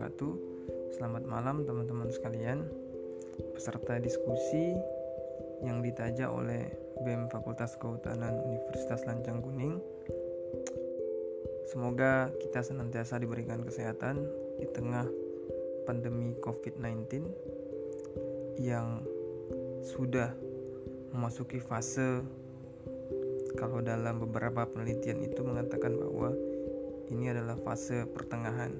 wabarakatuh. Selamat malam teman-teman sekalian. Peserta diskusi yang ditaja oleh BEM Fakultas Kehutanan Universitas Lancang Kuning. Semoga kita senantiasa diberikan kesehatan di tengah pandemi COVID-19 yang sudah memasuki fase kalau dalam beberapa penelitian itu mengatakan bahwa ini adalah fase pertengahan.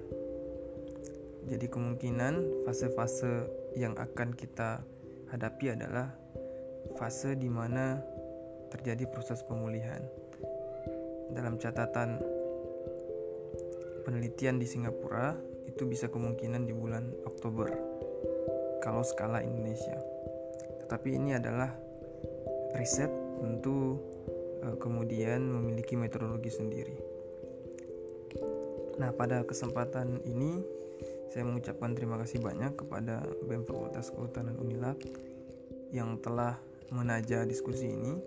Jadi kemungkinan fase-fase yang akan kita hadapi adalah fase di mana terjadi proses pemulihan. Dalam catatan penelitian di Singapura itu bisa kemungkinan di bulan Oktober kalau skala Indonesia. Tetapi ini adalah riset tentu eh, kemudian memiliki metodologi sendiri. Nah, pada kesempatan ini saya mengucapkan terima kasih banyak kepada BEM Fakultas Kehutanan Unilab yang telah menaja diskusi ini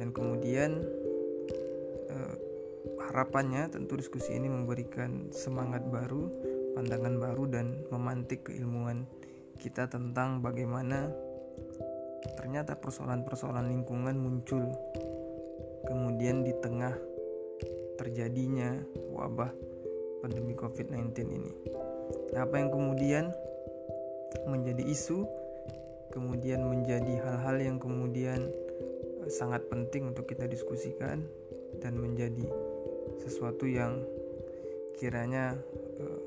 dan kemudian eh, harapannya tentu diskusi ini memberikan semangat baru, pandangan baru dan memantik keilmuan kita tentang bagaimana ternyata persoalan-persoalan lingkungan muncul kemudian di tengah terjadinya wabah pandemi COVID-19 ini. Apa yang kemudian menjadi isu, kemudian menjadi hal-hal yang kemudian eh, sangat penting untuk kita diskusikan dan menjadi sesuatu yang kiranya uh,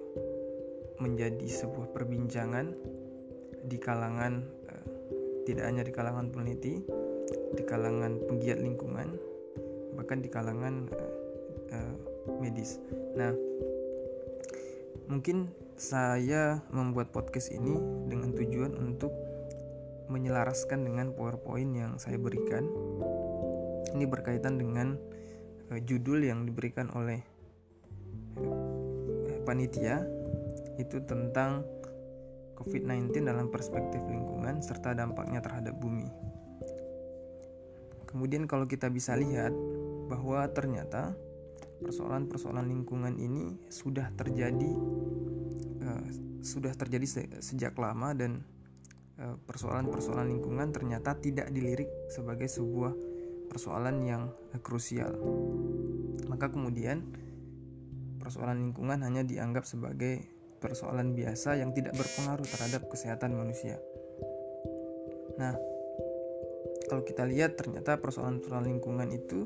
menjadi sebuah perbincangan di kalangan uh, tidak hanya di kalangan peneliti, di kalangan penggiat lingkungan, bahkan di kalangan medis. Nah, Mungkin saya membuat podcast ini dengan tujuan untuk menyelaraskan dengan PowerPoint yang saya berikan. Ini berkaitan dengan uh, judul yang diberikan oleh uh, panitia itu tentang COVID-19 dalam perspektif lingkungan serta dampaknya terhadap bumi. Kemudian kalau kita bisa lihat bahwa ternyata persoalan-persoalan lingkungan ini sudah terjadi uh, sudah terjadi se sejak lama dan eh, persoalan-persoalan uh, lingkungan ternyata tidak dilirik sebagai sebuah persoalan yang uh, krusial. Maka kemudian persoalan lingkungan hanya dianggap sebagai persoalan biasa yang tidak berpengaruh terhadap kesehatan manusia. Nah, kalau kita lihat ternyata persoalan-persoalan lingkungan itu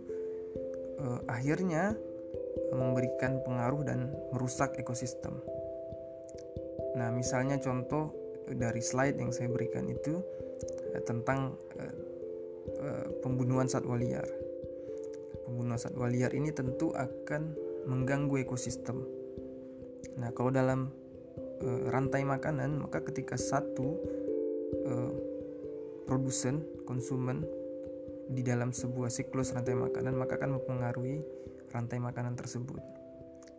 uh, akhirnya memberikan pengaruh dan merusak ekosistem. Nah, misalnya contoh dari slide yang saya berikan itu eh, tentang eh, eh, pembunuhan satwa liar. Pembunuhan satwa liar ini tentu akan mengganggu ekosistem. Nah, kalau dalam rantai makanan, maka ketika satu produsen, konsumen di dalam sebuah siklus rantai makanan, maka akan mempengaruhi rantai makanan tersebut.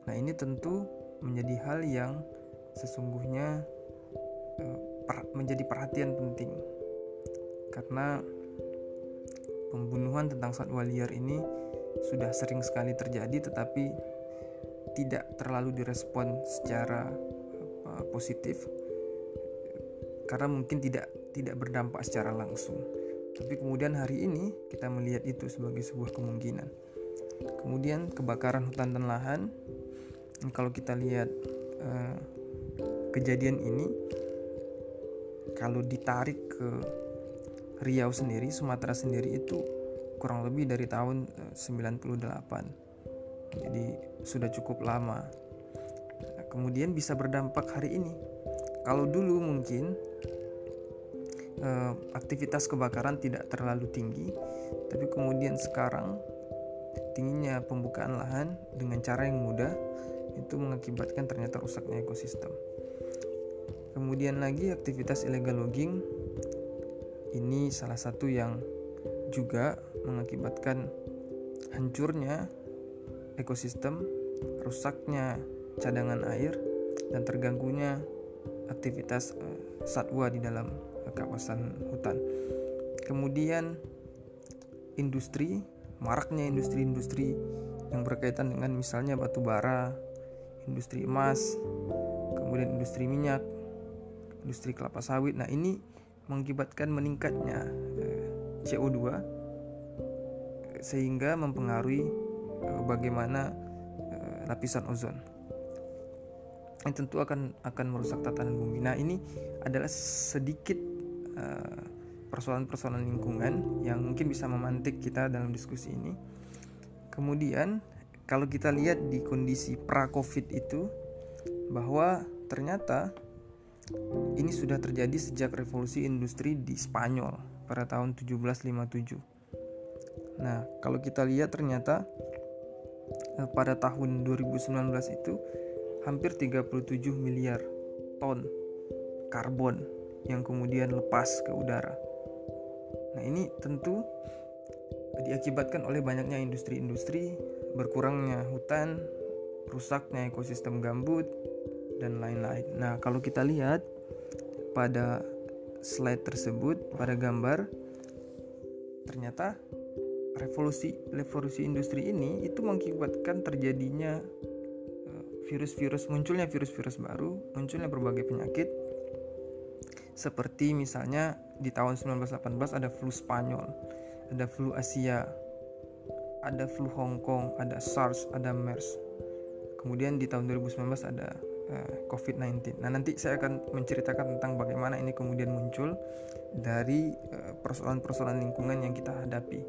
Nah, ini tentu menjadi hal yang sesungguhnya uh, menjadi perhatian penting karena pembunuhan tentang satwa liar ini sudah sering sekali terjadi tetapi tidak terlalu direspon secara positif karena mungkin tidak tidak berdampak secara langsung. Tapi kemudian hari ini kita melihat itu sebagai sebuah kemungkinan. Kemudian kebakaran hutan dan lahan. Kalau kita lihat uh, kejadian ini, kalau ditarik ke Riau sendiri, Sumatera sendiri itu kurang lebih dari tahun 98. Eh, Jadi sudah cukup lama. Kemudian bisa berdampak hari ini. Kalau dulu mungkin uh, aktivitas kebakaran tidak terlalu tinggi, tapi kemudian sekarang tingginya pembukaan lahan dengan cara yang mudah itu mengakibatkan ternyata rusaknya ekosistem. Kemudian lagi aktivitas illegal logging ini salah satu yang juga mengakibatkan hancurnya ekosistem, rusaknya cadangan air dan terganggunya aktivitas uh, satwa di dalam uh, kawasan hutan. Kemudian industri maraknya industri-industri yang berkaitan dengan misalnya batu bara, industri emas, kemudian industri minyak, industri kelapa sawit. Nah, ini mengakibatkan meningkatnya eh, CO2 sehingga mempengaruhi eh, bagaimana eh, lapisan ozon. Ini tentu akan akan merusak tatanan bumi. Nah, ini adalah sedikit persoalan-persoalan lingkungan yang mungkin bisa memantik kita dalam diskusi ini. Kemudian, kalau kita lihat di kondisi pra-Covid itu bahwa ternyata ini sudah terjadi sejak revolusi industri di Spanyol pada tahun 1757. Nah, kalau kita lihat ternyata eh, pada tahun 2019 itu hampir 37 miliar ton karbon yang kemudian lepas ke udara. Nah, ini tentu diakibatkan oleh banyaknya industri-industri, berkurangnya hutan, rusaknya ekosistem gambut, dan lain-lain. Nah, kalau kita lihat pada slide tersebut, pada gambar, ternyata revolusi revolusi industri ini itu mengakibatkan terjadinya eh, virus-virus munculnya virus-virus baru, munculnya berbagai penyakit seperti misalnya di tahun 1918 ada flu Spanyol, ada flu Asia, ada flu Hong Kong, ada SARS, ada MERS. Kemudian di tahun 2019 ada COVID-19. Nah, nanti saya akan menceritakan tentang bagaimana ini kemudian muncul dari uh, persoalan-persoalan lingkungan yang kita hadapi.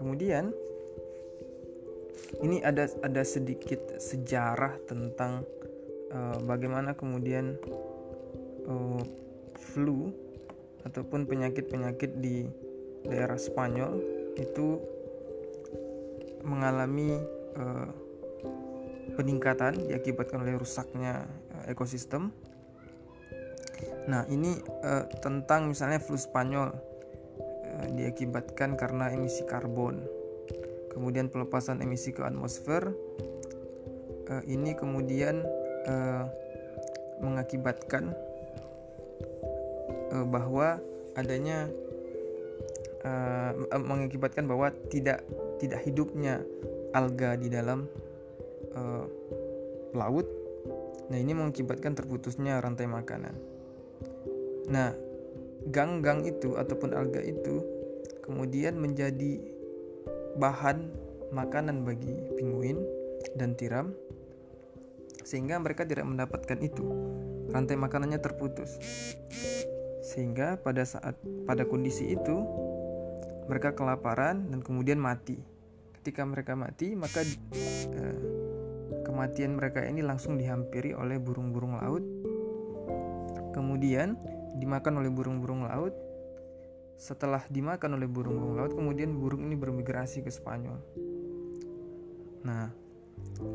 Kemudian ini ada ada sedikit sejarah tentang uh, bagaimana kemudian uh, flu ataupun penyakit-penyakit di daerah Spanyol itu mengalami uh, peningkatan diakibatkan oleh rusaknya uh, ekosistem. Nah, ini uh, tentang misalnya flu Spanyol uh, diakibatkan karena emisi karbon. Kemudian pelepasan emisi ke atmosfer uh, ini kemudian mengakibatkan bahwa adanya mengakibatkan bahwa tidak tidak hidupnya alga di dalam uh, laut. Nah, ini mengakibatkan terputusnya rantai makanan. Nah, gang-gang itu ataupun alga itu kemudian menjadi bahan makanan bagi penguin dan tiram sehingga mereka tidak mendapatkan itu. Rantai makanannya terputus sehingga pada saat pada kondisi itu mereka kelaparan dan kemudian mati. Ketika mereka mati, maka eh, kematian mereka ini langsung dihampiri oleh burung-burung laut. Kemudian dimakan oleh burung-burung laut. Setelah dimakan oleh burung-burung laut, kemudian burung ini bermigrasi ke Spanyol. Nah,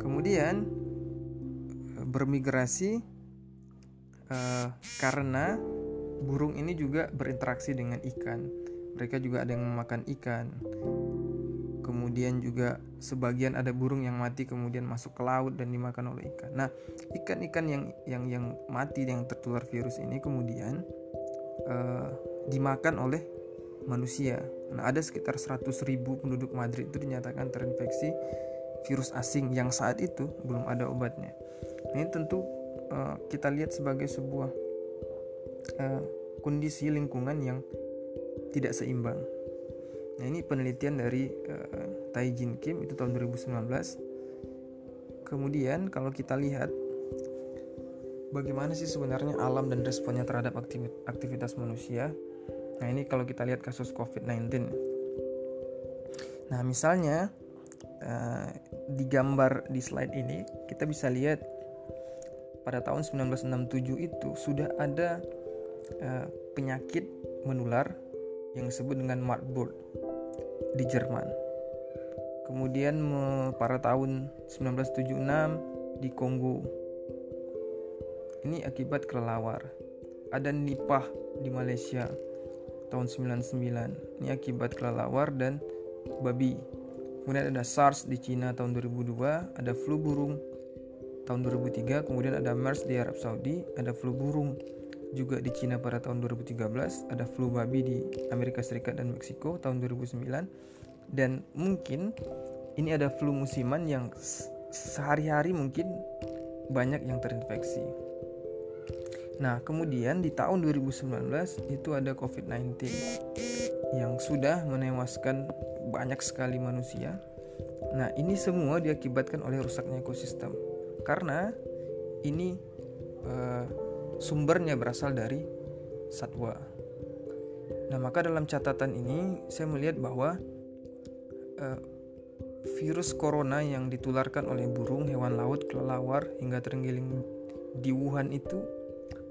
kemudian eh, bermigrasi uh, karena burung ini juga berinteraksi dengan ikan. Mereka juga ada yang memakan ikan. Kemudian juga sebagian ada burung yang mati kemudian masuk ke laut dan dimakan oleh ikan. Nah, ikan-ikan yang yang yang mati yang tertular virus ini kemudian uh, dimakan oleh manusia. Nah, ada sekitar 100 ribu penduduk Madrid itu dinyatakan terinfeksi virus asing yang saat itu belum ada obatnya. Nah, ini tentu uh, kita lihat sebagai sebuah uh, kondisi lingkungan yang tidak seimbang. Nah, ini penelitian dari uh, Tai Jin Kim itu tahun 2019. Kemudian kalau kita lihat bagaimana sih sebenarnya alam dan responnya terhadap aktivitas manusia. Nah, ini kalau kita lihat kasus COVID-19. Nah, misalnya uh, di gambar di slide ini kita bisa lihat pada tahun 1967 itu sudah ada uh, penyakit menular yang disebut dengan Marburg di Jerman. Kemudian pada tahun 1976 di Kongo. Ini akibat kelelawar. Ada Nipah di Malaysia tahun 99. Ini akibat kelelawar dan babi. Kemudian ada SARS di Cina tahun 2002, ada flu burung tahun 2003, kemudian ada MERS di Arab Saudi, ada flu burung juga di Cina pada tahun 2013, ada flu babi di Amerika Serikat dan Meksiko tahun 2009 dan mungkin ini ada flu musiman yang sehari-hari mungkin banyak yang terinfeksi. Nah, kemudian di tahun 2019 itu ada COVID-19 yang sudah menewaskan banyak sekali manusia. Nah, ini semua diakibatkan oleh rusaknya ekosistem. Karena ini uh, sumbernya berasal dari satwa. Nah, maka dalam catatan ini saya melihat bahwa uh, virus corona yang ditularkan oleh burung, hewan laut, kelelawar hingga terenggiling di Wuhan itu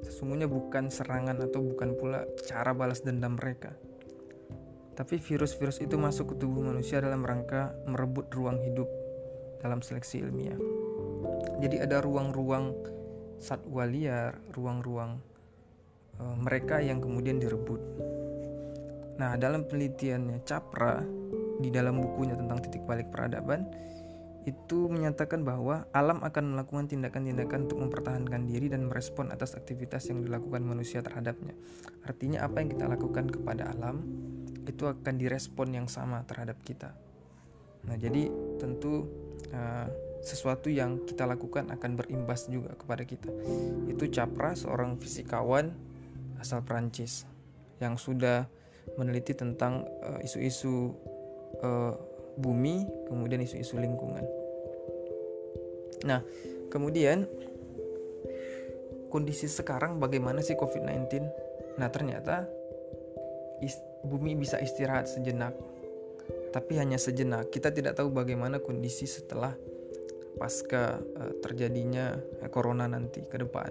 sesungguhnya bukan serangan atau bukan pula cara balas dendam mereka. Tapi virus-virus itu masuk ke tubuh manusia dalam rangka merebut ruang hidup dalam seleksi ilmiah. Jadi ada ruang-ruang satwa liar, ruang-ruang e, mereka yang kemudian direbut. Nah, dalam penelitiannya Capra di dalam bukunya tentang titik balik peradaban, itu menyatakan bahwa alam akan melakukan tindakan-tindakan untuk mempertahankan diri dan merespon atas aktivitas yang dilakukan manusia terhadapnya. Artinya apa yang kita lakukan kepada alam itu akan direspon yang sama terhadap kita. Nah, jadi tentu uh, sesuatu yang kita lakukan akan berimbas juga kepada kita. Itu Capra, seorang fisikawan asal Prancis yang sudah meneliti tentang eh, isu-isu uh, uh, bumi, kemudian isu-isu lingkungan. Nah, kemudian kondisi sekarang bagaimana sih COVID-19? Nah, ternyata bumi bisa istirahat sejenak. Tapi hanya sejenak. Kita tidak tahu bagaimana kondisi setelah pasca uh, terjadinya uh, corona nanti ke depan.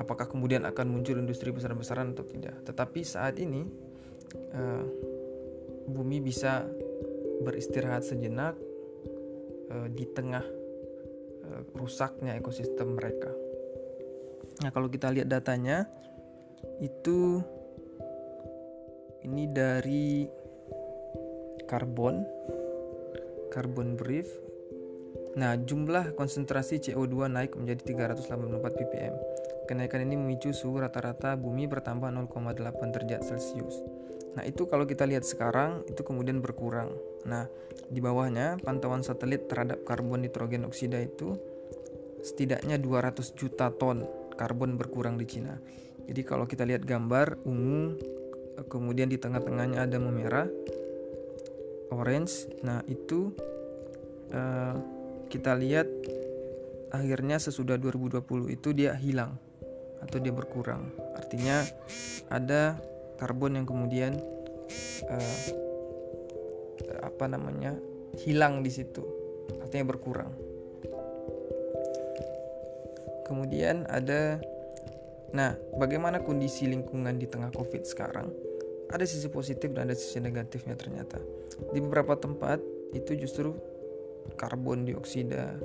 Apakah kemudian akan muncul industri besar-besaran atau tidak? Tetapi saat ini uh, bumi bisa beristirahat sejenak uh, di tengah uh, rusaknya ekosistem mereka. Nah, kalau kita lihat datanya itu ini dari karbon karbon brief Nah, jumlah konsentrasi CO2 naik menjadi 384 ppm. Kenaikan ini memicu suhu rata-rata bumi bertambah 0,8 derajat Celcius. Nah, itu kalau kita lihat sekarang itu kemudian berkurang. Nah, di bawahnya pantauan satelit terhadap karbon nitrogen oksida itu setidaknya 200 juta ton karbon berkurang di Cina. Jadi kalau kita lihat gambar ungu kemudian di tengah-tengahnya ada memerah orange. Nah, itu uh, kita lihat akhirnya sesudah 2020 itu dia hilang atau dia berkurang. Artinya ada karbon yang kemudian uh, apa namanya hilang di situ artinya berkurang. Kemudian ada nah bagaimana kondisi lingkungan di tengah covid sekarang? Ada sisi positif dan ada sisi negatifnya ternyata. Di beberapa tempat itu justru karbon dioksida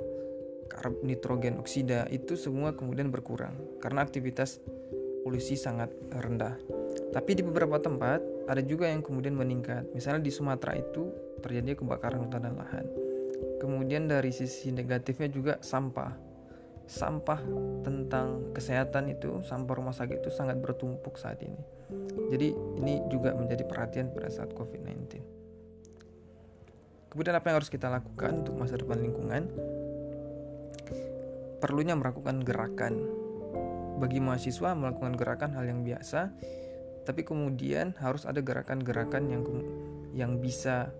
karbon nitrogen oksida itu semua kemudian berkurang karena aktivitas polusi sangat rendah tapi di beberapa tempat ada juga yang kemudian meningkat. Misalnya di Sumatera itu terjadi kebakaran hutan dan lahan. Kemudian dari sisi negatifnya juga sampah. Sampah tentang kesehatan itu, sampah rumah sakit itu sangat bertumpuk saat ini. Jadi ini juga menjadi perhatian pada saat COVID-19. Kemudian apa yang harus kita lakukan untuk masa depan lingkungan? Perlunya melakukan gerakan. Bagi mahasiswa melakukan gerakan hal yang biasa, tapi kemudian harus ada gerakan-gerakan yang yang bisa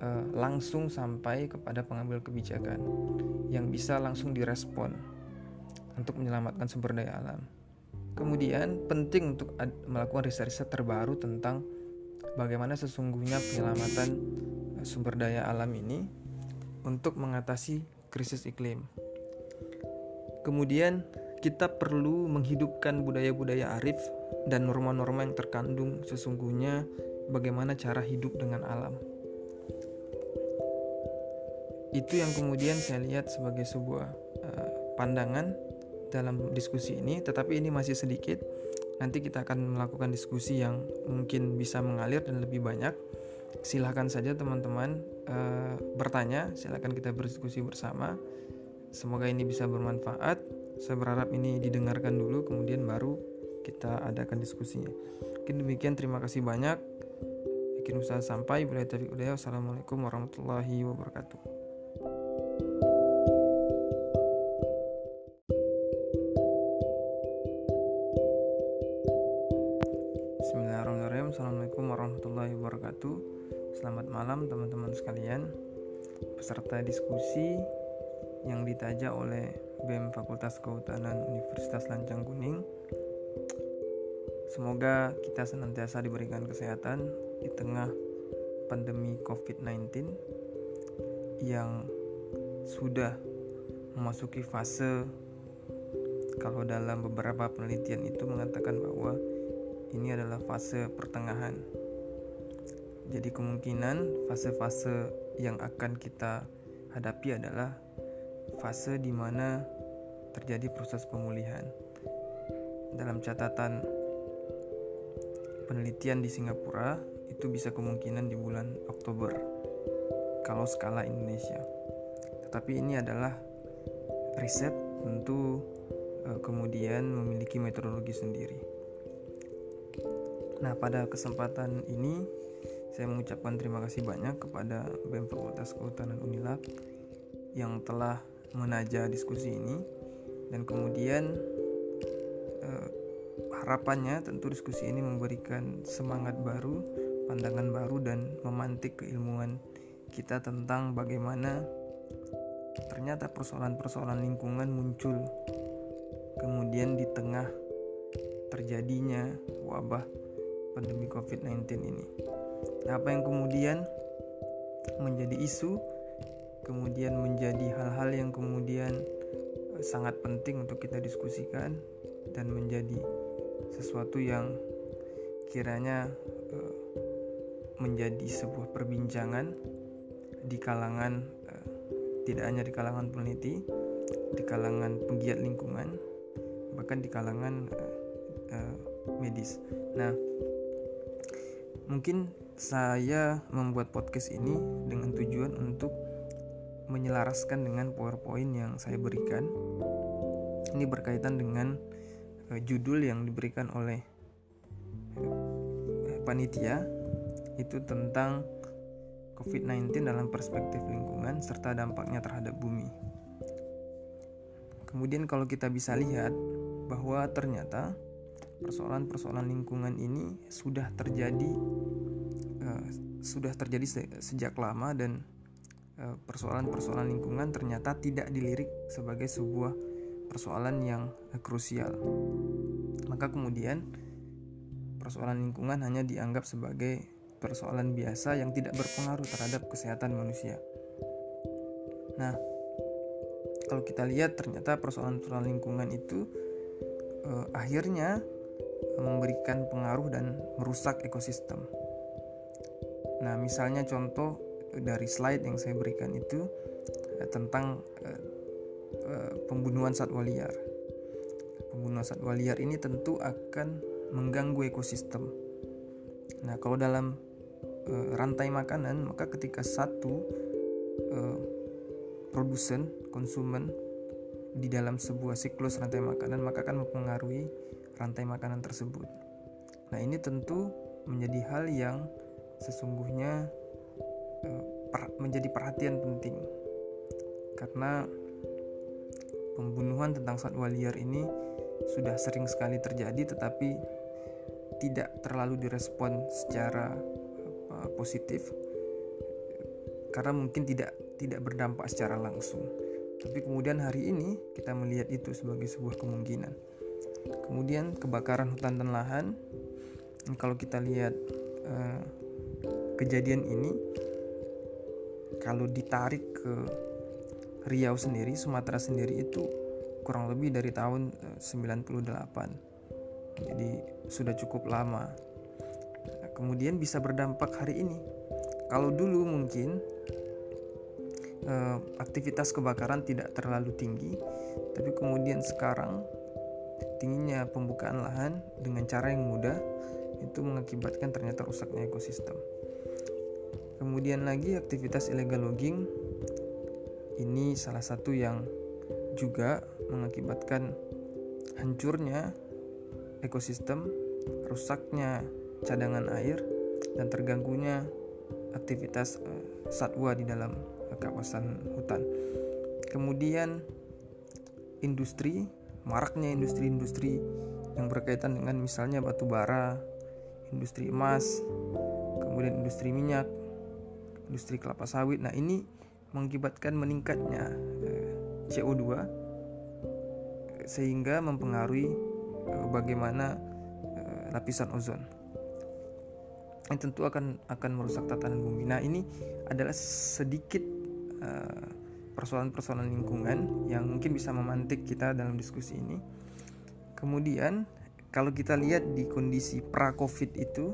uh, langsung sampai kepada pengambil kebijakan yang bisa langsung direspon untuk menyelamatkan sumber daya alam. Kemudian penting untuk melakukan riset-riset terbaru tentang bagaimana sesungguhnya penyelamatan sumber daya alam ini untuk mengatasi krisis iklim. Kemudian kita perlu menghidupkan budaya-budaya arif dan norma-norma yang terkandung sesungguhnya bagaimana cara hidup dengan alam. Itu yang kemudian saya lihat sebagai sebuah uh, pandangan dalam diskusi ini, tetapi ini masih sedikit. Nanti kita akan melakukan diskusi yang mungkin bisa mengalir dan lebih banyak silahkan saja teman-teman uh, bertanya, silahkan kita berdiskusi bersama. Semoga ini bisa bermanfaat. Saya berharap ini didengarkan dulu, kemudian baru kita adakan diskusinya. Mungkin demikian, terima kasih banyak. Bikin usaha sampai. Bila tarik udaya. assalamualaikum warahmatullahi wabarakatuh. Bismillahirrahmanirrahim. Assalamualaikum wabarakatuh. Selamat malam teman-teman sekalian. Peserta diskusi yang ditaja oleh BEM Fakultas Kehutanan Universitas Lancang Kuning. Semoga kita senantiasa diberikan kesehatan di tengah pandemi COVID-19 yang sudah memasuki fase kalau dalam beberapa penelitian itu mengatakan bahwa ini adalah fase pertengahan. Jadi kemungkinan fase-fase yang akan kita hadapi adalah fase di mana terjadi proses pemulihan. Dalam catatan penelitian di Singapura itu bisa kemungkinan di bulan Oktober kalau skala Indonesia. Tetapi ini adalah riset tentu eh, kemudian memiliki metodologi sendiri. Nah, pada kesempatan ini saya mengucapkan terima kasih banyak kepada BEM Fakultas Kehutanan Unilab yang telah menaja diskusi ini dan kemudian eh, harapannya tentu diskusi ini memberikan semangat baru, pandangan baru dan memantik keilmuan kita tentang bagaimana ternyata persoalan-persoalan lingkungan muncul kemudian di tengah terjadinya wabah pandemi COVID-19 ini. Apa yang kemudian menjadi isu, kemudian menjadi hal-hal yang kemudian eh, sangat penting untuk kita diskusikan dan menjadi sesuatu yang kiranya uh, menjadi sebuah perbincangan di kalangan uh, tidak hanya di kalangan peneliti, di kalangan penggiat lingkungan, bahkan di kalangan medis. Nah, Mungkin saya membuat podcast ini dengan tujuan untuk menyelaraskan dengan PowerPoint yang saya berikan. Ini berkaitan dengan uh, judul yang diberikan oleh uh, panitia itu tentang COVID-19 dalam perspektif lingkungan serta dampaknya terhadap bumi. Kemudian kalau kita bisa lihat bahwa ternyata persoalan-persoalan lingkungan ini sudah terjadi sudah terjadi se sejak lama dan eh, persoalan-persoalan lingkungan ternyata tidak dilirik sebagai sebuah persoalan yang uh, krusial. Maka kemudian persoalan lingkungan hanya dianggap sebagai persoalan biasa yang tidak berpengaruh terhadap kesehatan manusia. Nah, kalau kita lihat ternyata persoalan-persoalan lingkungan itu uh, akhirnya memberikan pengaruh dan merusak ekosistem. Nah, misalnya contoh dari slide yang saya berikan itu eh, tentang eh, eh, pembunuhan satwa liar. Pembunuhan satwa liar ini tentu akan mengganggu ekosistem. Nah, kalau dalam rantai makanan, maka ketika satu produsen, konsumen di dalam sebuah siklus rantai makanan, maka akan mempengaruhi rantai makanan tersebut. Nah, ini tentu menjadi hal yang sesungguhnya uh, menjadi perhatian penting karena pembunuhan tentang satwa liar ini sudah sering sekali terjadi tetapi tidak terlalu direspon secara positif karena mungkin tidak tidak berdampak secara langsung. Tapi kemudian hari ini kita melihat itu sebagai sebuah kemungkinan. Kemudian kebakaran hutan dan lahan. Kalau kita lihat uh, kejadian ini, kalau ditarik ke Riau sendiri, Sumatera sendiri itu kurang lebih dari tahun 98. Eh, Jadi sudah cukup lama. Kemudian bisa berdampak hari ini. Kalau dulu mungkin uh, aktivitas kebakaran tidak terlalu tinggi, tapi kemudian sekarang tingginya pembukaan lahan dengan cara yang mudah itu mengakibatkan ternyata rusaknya ekosistem. Kemudian lagi aktivitas illegal logging ini salah satu yang juga mengakibatkan hancurnya ekosistem, rusaknya cadangan air dan terganggunya aktivitas uh, satwa di dalam uh, kawasan hutan. Kemudian industri maraknya industri-industri yang berkaitan dengan misalnya batu bara, industri emas, kemudian industri minyak, industri kelapa sawit. Nah, ini mengakibatkan meningkatnya eh, CO2 sehingga mempengaruhi eh, bagaimana eh, lapisan ozon. Ini tentu akan akan merusak tatanan bumi. Nah, ini adalah sedikit persoalan-persoalan lingkungan yang mungkin bisa memantik kita dalam diskusi ini. Kemudian kalau kita lihat di kondisi pra-Covid itu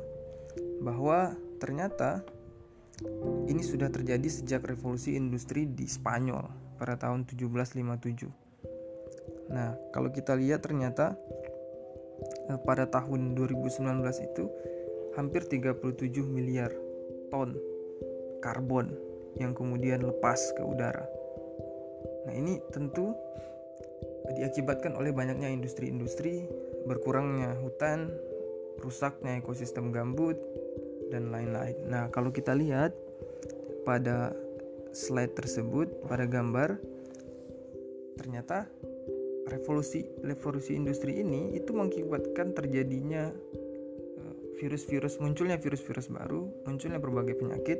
bahwa ternyata ini sudah terjadi sejak revolusi industri di Spanyol pada tahun 1757. Nah, kalau kita lihat ternyata eh, pada tahun 2019 itu hampir 37 miliar ton karbon yang kemudian lepas ke udara. Nah, ini tentu diakibatkan oleh banyaknya industri-industri, berkurangnya hutan, rusaknya ekosistem gambut, dan lain-lain. Nah, kalau kita lihat pada slide tersebut, pada gambar, ternyata revolusi revolusi industri ini itu mengakibatkan terjadinya eh, virus-virus munculnya virus-virus baru, munculnya berbagai penyakit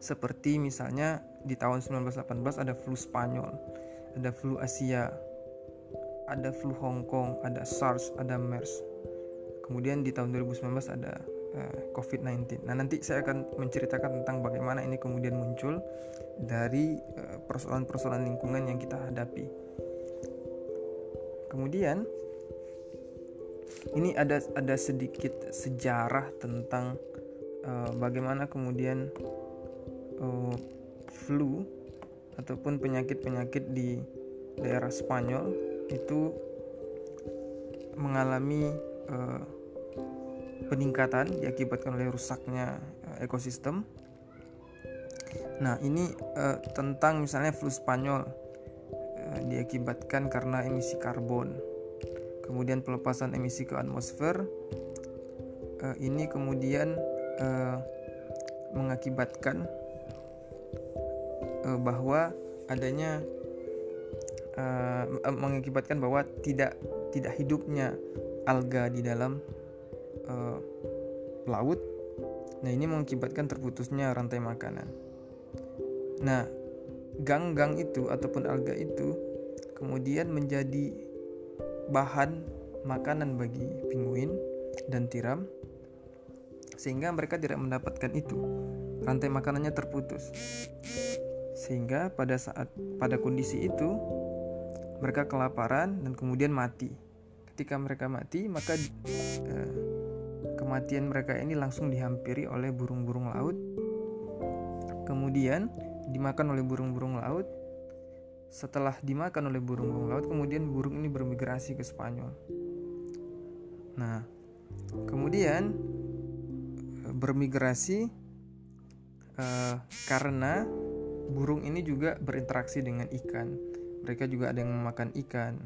seperti misalnya di tahun 1918 ada flu Spanyol, ada flu Asia, ada flu Hong Kong, ada SARS, ada MERS. Kemudian di tahun 2019 ada COVID-19. Nah, nanti saya akan menceritakan tentang bagaimana ini kemudian muncul dari eh, persoalan-persoalan lingkungan yang kita hadapi. Kemudian ini ada ada sedikit sejarah tentang uh, bagaimana kemudian uh, flu ataupun penyakit-penyakit di daerah Spanyol itu mengalami uh, peningkatan diakibatkan oleh rusaknya uh, ekosistem. Nah, ini uh, tentang misalnya flu Spanyol uh, diakibatkan karena emisi karbon. Kemudian pelepasan emisi ke atmosfer uh, ini kemudian mengakibatkan bahwa adanya mengakibatkan bahwa tidak tidak hidupnya alga di dalam uh, laut. Nah, ini mengakibatkan terputusnya rantai makanan. Nah, gang-gang itu ataupun alga itu kemudian menjadi bahan makanan bagi pinguin dan tiram sehingga mereka tidak mendapatkan itu. Rantai makanannya terputus. Sehingga pada saat pada kondisi itu mereka kelaparan dan kemudian mati. Ketika mereka mati, maka eh, kematian mereka ini langsung dihampiri oleh burung-burung laut. Kemudian dimakan oleh burung-burung laut. Setelah dimakan oleh burung-burung laut, kemudian burung ini bermigrasi ke Spanyol. Nah, kemudian eh, bermigrasi uh, karena burung ini juga berinteraksi dengan ikan. Mereka juga ada yang memakan ikan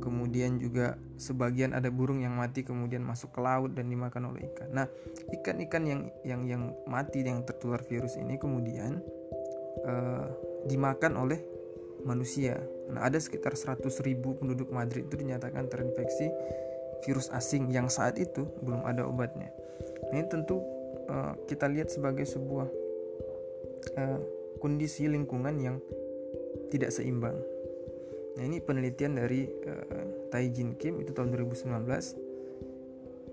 kemudian juga sebagian ada burung yang mati kemudian masuk ke laut dan dimakan oleh ikan. Nah, ikan-ikan yang yang yang mati yang tertular virus ini kemudian uh, dimakan oleh manusia. Nah, ada sekitar 100 ribu penduduk Madrid itu dinyatakan terinfeksi virus asing yang saat itu belum ada obatnya. Nah, ini tentu uh, kita lihat sebagai sebuah uh, kondisi lingkungan yang tidak seimbang. Nah ini penelitian dari uh, Tai Jin Kim itu tahun 2019.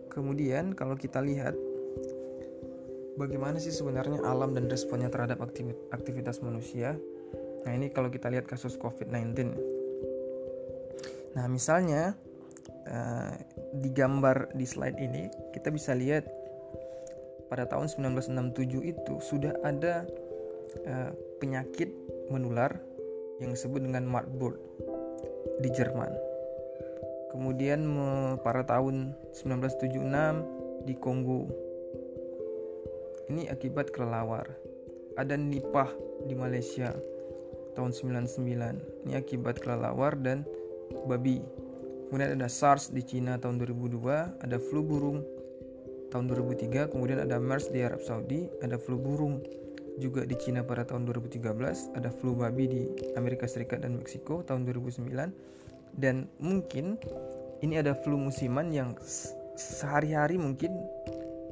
Kemudian kalau kita lihat bagaimana sih sebenarnya alam dan responnya terhadap aktivitas manusia. Nah ini kalau kita lihat kasus COVID-19. Nah misalnya uh, di gambar di slide ini kita bisa lihat pada tahun 1967 itu sudah ada uh, penyakit menular yang disebut dengan Marburg di Jerman. Kemudian pada tahun 1976 di Kongo. Ini akibat kelelawar. Ada Nipah di Malaysia tahun 99. Ini akibat kelelawar dan babi. Kemudian ada SARS di Cina tahun 2002, ada flu burung tahun 2003, kemudian ada MERS di Arab Saudi, ada flu burung juga di Cina pada tahun 2013, ada flu babi di Amerika Serikat dan Meksiko tahun 2009, dan mungkin ini ada flu musiman yang sehari-hari mungkin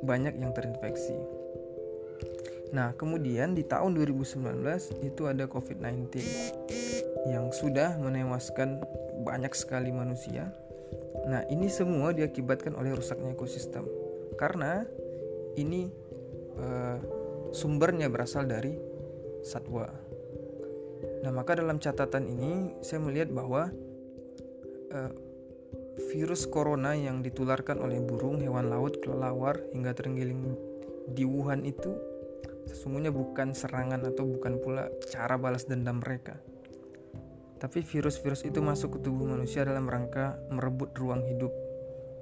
banyak yang terinfeksi. Nah, kemudian di tahun 2019 itu ada COVID-19 yang sudah menewaskan banyak sekali manusia. Nah, ini semua diakibatkan oleh rusaknya ekosistem. Karena ini uh, sumbernya berasal dari satwa. Nah, maka dalam catatan ini saya melihat bahwa uh, virus corona yang ditularkan oleh burung, hewan laut, kelelawar hingga terenggiling di Wuhan itu sesungguhnya bukan serangan atau bukan pula cara balas dendam mereka. Tapi virus-virus itu masuk ke tubuh manusia dalam rangka merebut ruang hidup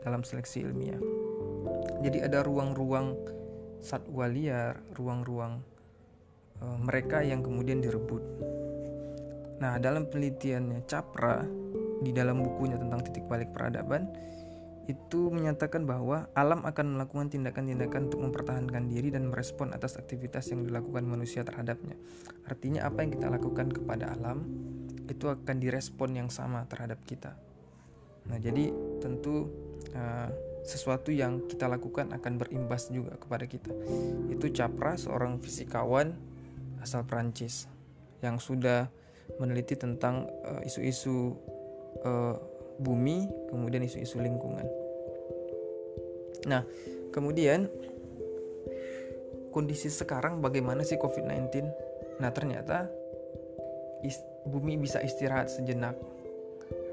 dalam seleksi ilmiah. Jadi ada ruang-ruang satwa liar, ruang-ruang e, mereka yang kemudian direbut. Nah, dalam penelitiannya Capra di dalam bukunya tentang titik balik peradaban, itu menyatakan bahwa alam akan melakukan tindakan-tindakan untuk mempertahankan diri dan merespon atas aktivitas yang dilakukan manusia terhadapnya. Artinya apa yang kita lakukan kepada alam itu akan direspon yang sama terhadap kita. Nah, jadi tentu uh, sesuatu yang kita lakukan akan berimbas juga kepada kita. Itu Capra, seorang fisikawan asal Prancis yang sudah meneliti tentang uh, isu-isu uh, bumi, kemudian isu-isu lingkungan. Nah, kemudian kondisi sekarang bagaimana sih COVID-19? Nah, ternyata bumi bisa istirahat sejenak.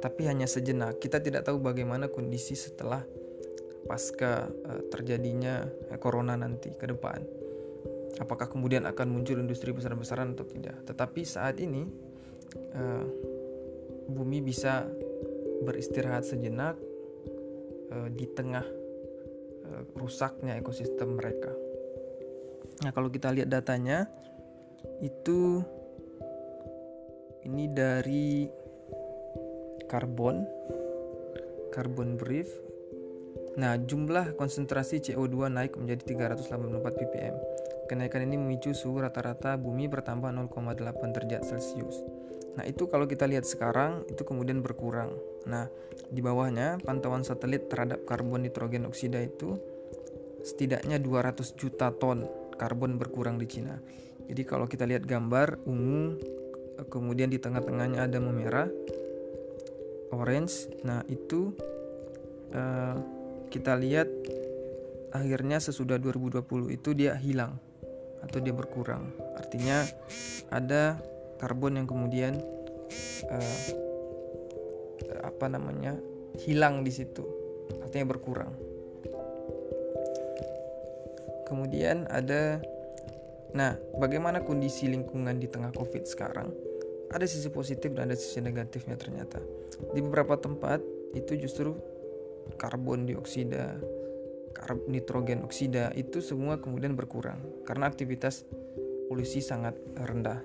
Tapi hanya sejenak. Kita tidak tahu bagaimana kondisi setelah pasca uh, terjadinya uh, corona nanti ke depan. Apakah kemudian akan muncul industri besar-besaran atau tidak? Tetapi saat ini uh, bumi bisa beristirahat sejenak uh, di tengah uh, rusaknya ekosistem mereka. Nah, kalau kita lihat datanya itu ini dari karbon karbon brief. Nah, jumlah konsentrasi CO2 naik menjadi 384 ppm. Kenaikan ini memicu suhu rata-rata bumi bertambah 0,8 derajat Celcius. Nah, itu kalau kita lihat sekarang itu kemudian berkurang. Nah, di bawahnya pantauan satelit terhadap karbon nitrogen oksida itu setidaknya 200 juta ton karbon berkurang di Cina. Jadi kalau kita lihat gambar ungu kemudian di tengah-tengahnya ada memerah orange. Nah, itu uh, kita lihat akhirnya sesudah 2020 itu dia hilang atau dia berkurang. Artinya ada karbon yang kemudian uh, apa namanya hilang di situ, artinya berkurang. Kemudian ada Nah, bagaimana kondisi lingkungan di tengah Covid sekarang? Ada sisi positif dan ada sisi negatifnya ternyata. Di beberapa tempat itu justru karbon dioksida, nitrogen oksida itu semua kemudian berkurang karena aktivitas polusi sangat rendah.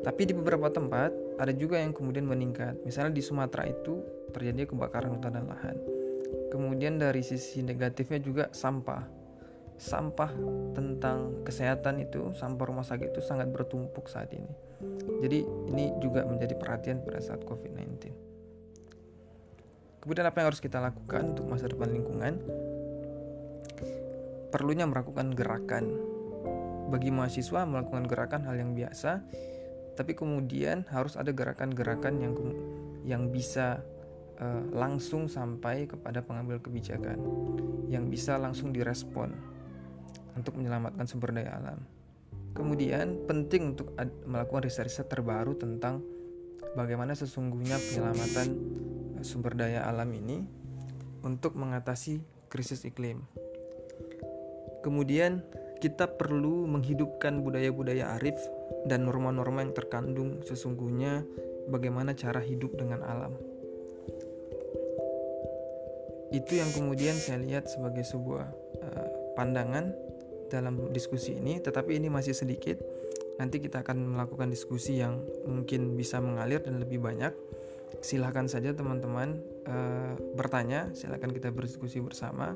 Tapi di beberapa tempat ada juga yang kemudian meningkat. Misalnya di Sumatera itu terjadi kebakaran hutan dan lahan. Kemudian dari sisi negatifnya juga sampah. Sampah tentang kesehatan itu, sampah rumah sakit itu sangat bertumpuk saat ini. Jadi ini juga menjadi perhatian pada saat COVID-19. Kemudian apa yang harus kita lakukan untuk masa depan lingkungan? Perlunya melakukan gerakan bagi mahasiswa melakukan gerakan hal yang biasa, tapi kemudian harus ada gerakan-gerakan yang yang bisa uh, langsung sampai kepada pengambil kebijakan, yang bisa langsung direspon untuk menyelamatkan sumber daya alam. Kemudian penting untuk melakukan riset-riset terbaru tentang bagaimana sesungguhnya penyelamatan sumber daya alam ini untuk mengatasi krisis iklim. Kemudian kita perlu menghidupkan budaya-budaya arif dan norma-norma yang terkandung sesungguhnya bagaimana cara hidup dengan alam. Itu yang kemudian saya lihat sebagai sebuah uh, pandangan dalam diskusi ini, tetapi ini masih sedikit. Nanti kita akan melakukan diskusi yang mungkin bisa mengalir dan lebih banyak. Silahkan saja teman-teman uh, bertanya, silahkan kita berdiskusi bersama.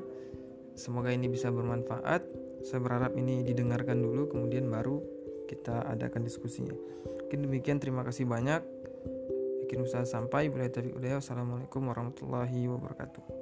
Semoga ini bisa bermanfaat. Saya berharap ini didengarkan dulu, kemudian baru kita adakan diskusinya. Mungkin demikian, terima kasih banyak. Yakin usaha sampai. Bila taufiq Assalamualaikum warahmatullahi wabarakatuh.